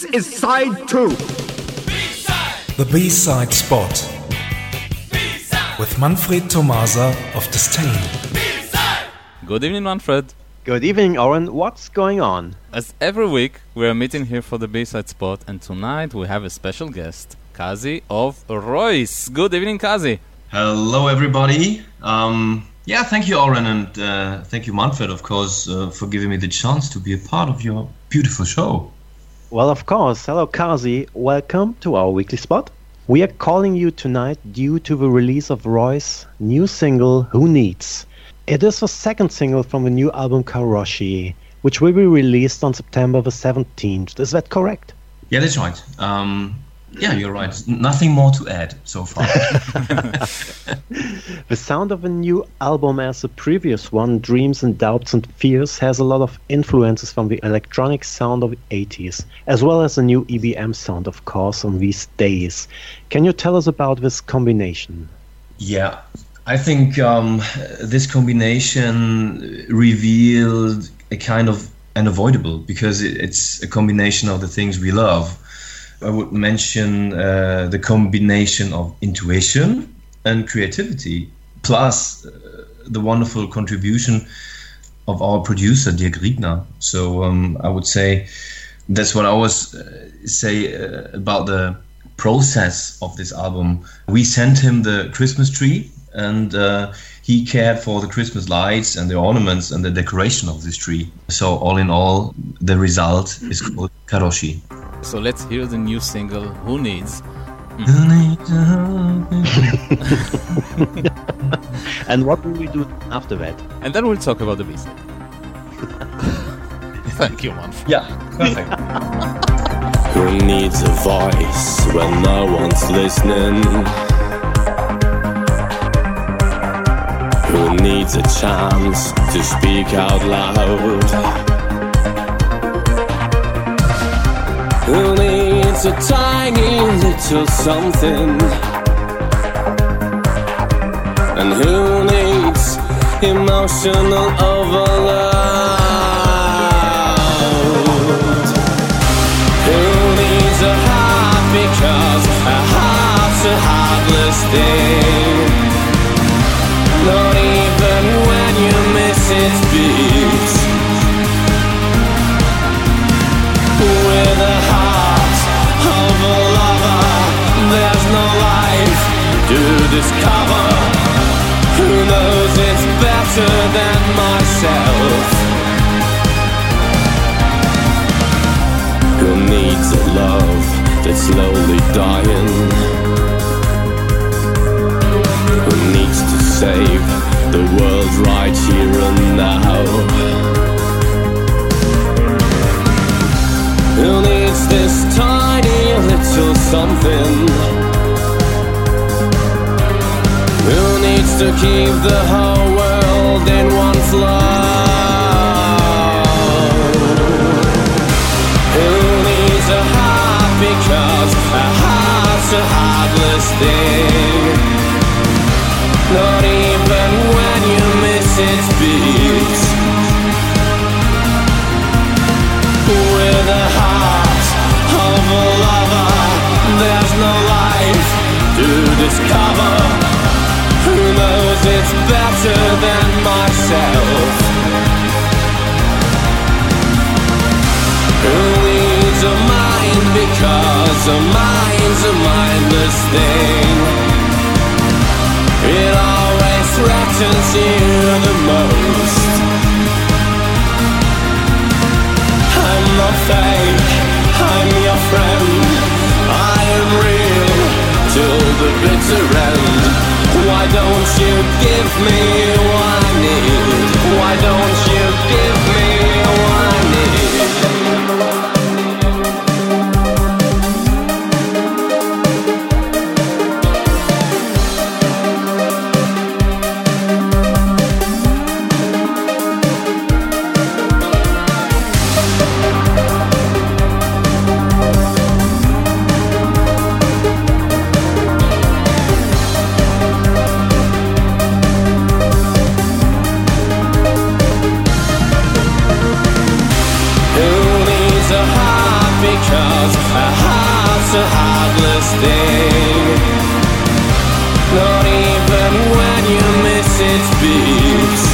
This is side two. The B-side spot with Manfred Tomasa of Disdain. Good evening, Manfred. Good evening, Oren. What's going on? As every week, we are meeting here for the B-side spot, and tonight we have a special guest, Kazi of Rroyce. Good evening, Kazi. Hello, everybody. Um, yeah, thank you, Oren, and uh, thank you, Manfred, of course, uh, for giving me the chance to be a part of your beautiful show. Well, of course. Hello, Kazi. Welcome to our weekly spot. We are calling you tonight due to the release of Rroyce new single, Who Needs. It is the second single from the new album Karoshi, which will be released on September the 17th. Is that correct? Yeah, that's right. Um, yeah, you're right. Nothing more to add so far. the sound of a new album, as the previous one, Dreams and Doubts and Fears, has a lot of influences from the electronic sound of the 80s, as well as the new EBM sound, of course, on these days. Can you tell us about this combination? Yeah, I think um, this combination revealed a kind of unavoidable because it's a combination of the things we love I would mention uh, the combination of intuition and creativity, plus uh, the wonderful contribution of our producer, Dirk Riegner. So um, I would say that's what I always uh, say uh, about the process of this album. We sent him the Christmas tree and uh, he cared for the Christmas lights and the ornaments and the decoration of this tree. So all in all, the result is called Karoshi. So let's hear the new single, Who Needs? Hmm. and what will we do after that? And then we'll talk about the beast. Thank you, man. Yeah, perfect. Who needs a voice when no one's listening? Who needs a chance to speak out loud? Who needs a tiny little something? And who needs emotional overload? Who needs a heart because a heart's a heartless thing? Not even when you miss its beats. To discover. Who knows it's better than myself? Who needs a love that's slowly dying? Who needs to save the world right here and now? Who needs this tiny little something? To keep the whole world in one flow? Who needs a heart because a heart's a heartless thing? Not even when you miss its beats. With a heart of a lover, there's no life to discover. Knows it's better than myself? Who needs a mind because a mind's a mindless thing? It always threatens you don't you give me what I need? Why don't beats.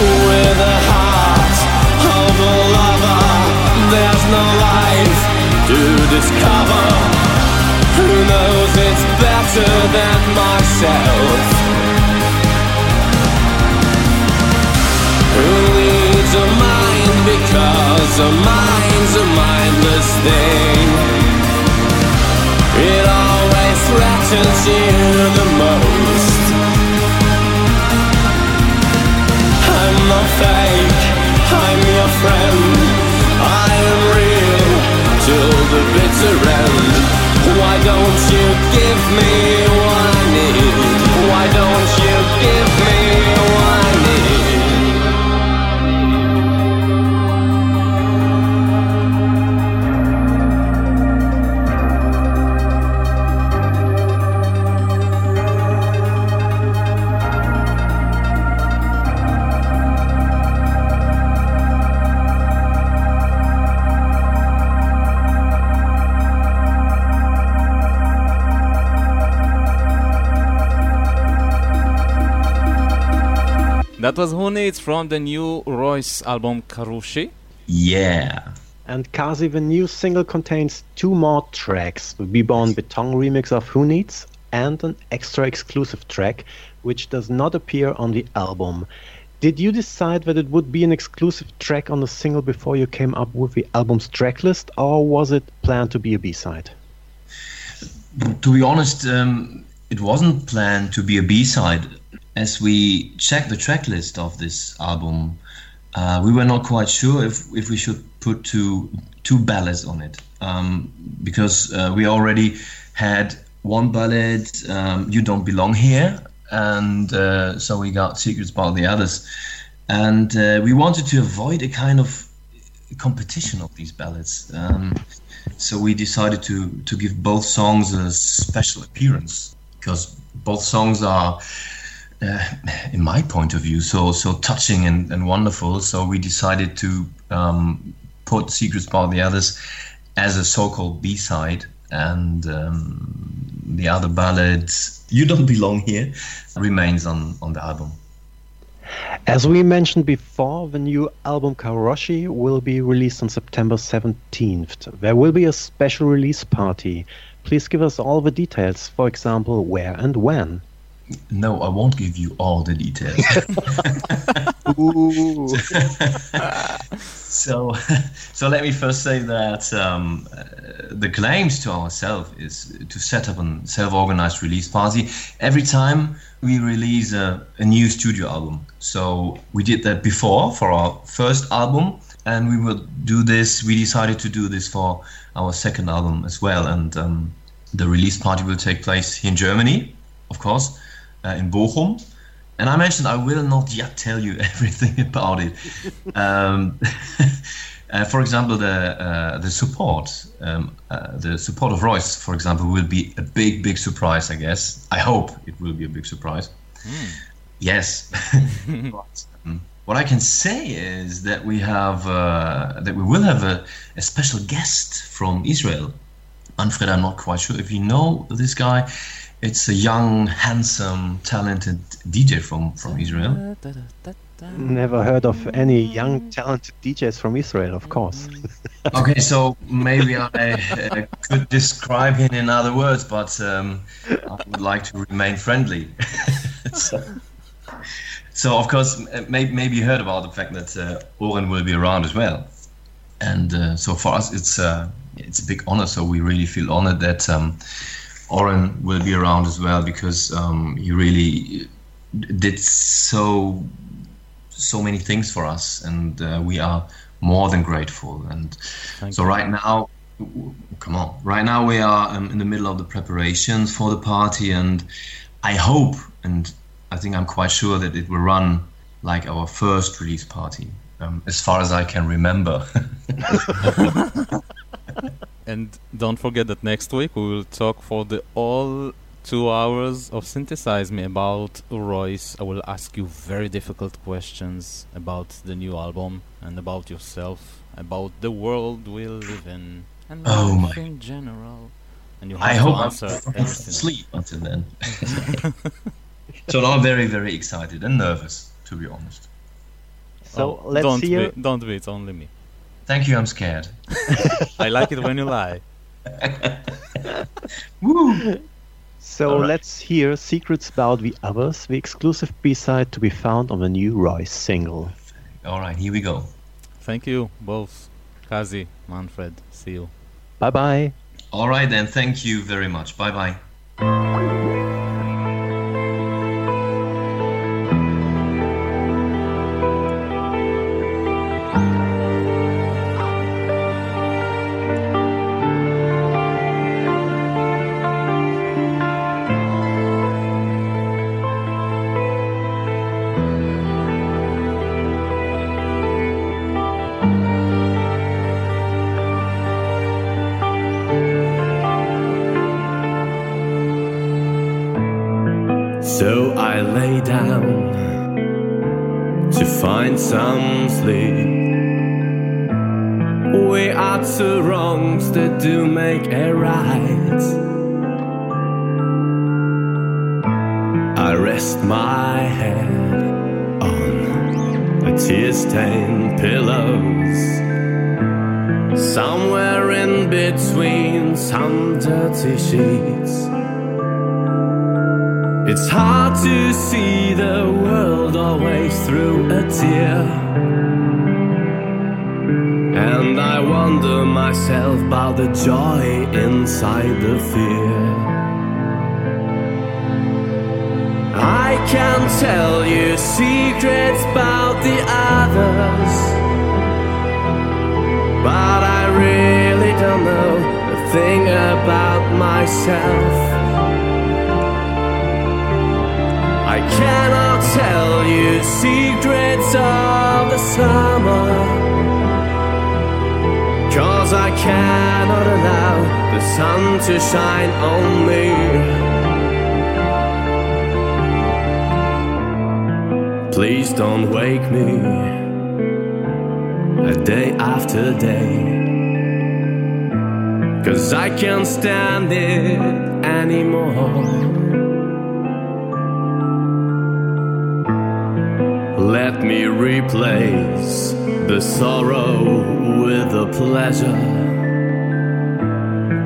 With the heart of a lover There's no life to discover. Who knows it's better than myself. Who needs a mind because a mind's a mindless thing. That was Who Needs from the new Rroyce album Karoshi. Yeah. And Kazi, the new single contains two more tracks the Beborn Beton remix of Who Needs and an extra exclusive track, which does not appear on the album. Did you decide that it would be an exclusive track on the single before you came up with the album's track list, or was it planned to be a B side? To be honest, um, it wasn't planned to be a B side. As we checked the track list of this album, uh, we were not quite sure if, if we should put two two ballads on it um, because uh, we already had one ballad, um, "You Don't Belong Here," and uh, so we got "Secrets About the Others," and uh, we wanted to avoid a kind of competition of these ballads. Um, so we decided to to give both songs a special appearance because both songs are uh, in my point of view, so so touching and, and wonderful. So we decided to um, put "Secrets About the Others" as a so-called B-side, and um, the other ballads "You Don't Belong Here" remains on on the album. As we mentioned before, the new album Karoshi will be released on September 17th. There will be a special release party. Please give us all the details, for example, where and when. No, I won't give you all the details. so, so let me first say that um, the claims to ourselves is to set up a self-organized release party every time we release a, a new studio album. So we did that before for our first album, and we will do this. We decided to do this for our second album as well, and um, the release party will take place in Germany, of course, uh, in Bochum. And I mentioned I will not yet tell you everything about it. Um, uh, for example, the uh, the support, um, uh, the support of Rroyce, for example, will be a big, big surprise. I guess. I hope it will be a big surprise. Yes. But, um, what I can say is that we have uh, that we will have a, a special guest from Israel. Manfred, I'm not quite sure if you know this guy. It's a young, handsome, talented DJ from, from Israel. Never heard of any young, talented DJs from Israel, of course. Okay, so maybe I uh, could describe him in other words, but um, I would like to remain friendly. so, so, of course, may, maybe you heard about the fact that uh, Oren will be around as well. And uh, so for us, it's uh, it's a big honor. So we really feel honored that um, Oren will be around as well because um, he really did so so many things for us, and uh, we are more than grateful. And Thank so you. right now, come on, right now we are um, in the middle of the preparations for the party, and I hope, and I think I'm quite sure that it will run like our first release party, um, as far as I can remember. And don't forget that next week we will talk for the all two hours of Synthesize Me about Rroyce. I will ask you very difficult questions about the new album and about yourself, about the world we live in, and Oh life my- in general. And you have I to hope I'm answer not everything. sleep until then. so I'm very, very excited and nervous, to be honest. So Oh, let's don't hear. Be, don't be, it's only me. Thank you. I'm scared. I like it when you lie. Woo! So All right. let's hear Secrets About the Others, the exclusive B-side to be found on the new Rroyce single. All right, here we go. Thank you both, Kazi, Manfred. See you. Bye-bye. All right, then. Thank you very much. Bye bye. I lay down to find some sleep. We are two wrongs that do make a right. I rest my head on the tear stained pillows. Somewhere in between some dirty sheets. It's hard to see the world always through a tear. And I wonder myself about the joy inside the fear. I can tell you secrets about the others, but I really don't know a thing about myself. Cannot tell you secrets of the summer. Cause I cannot allow the sun to shine on me. Please don't wake me a day after day. Cause I can't stand it anymore. Replace the sorrow with the pleasure.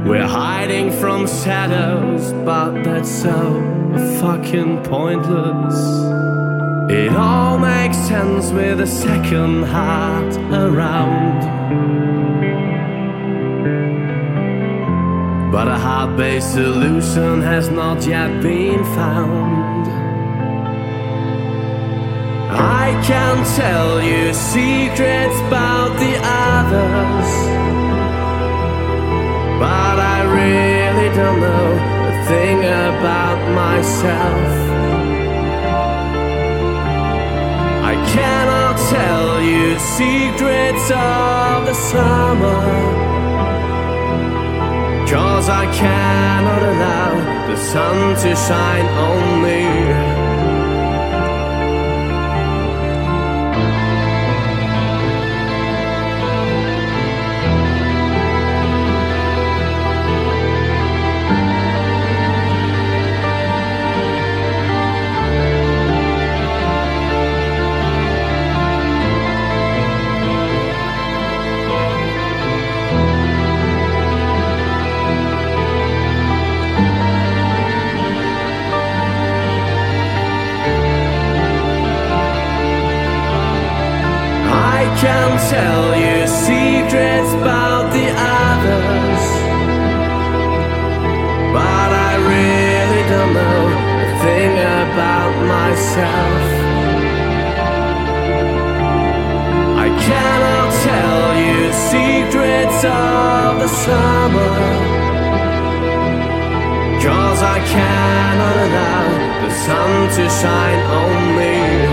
We're hiding from shadows, but that's so fucking pointless. It all makes sense with a second heart around. But a heart based solution has not yet been found. I can tell you secrets about the others, but I really don't know a thing about myself. I cannot tell you secrets of the summer, cause I cannot allow the sun to shine on me. Secrets of the summer, cause I cannot allow the sun to shine on me.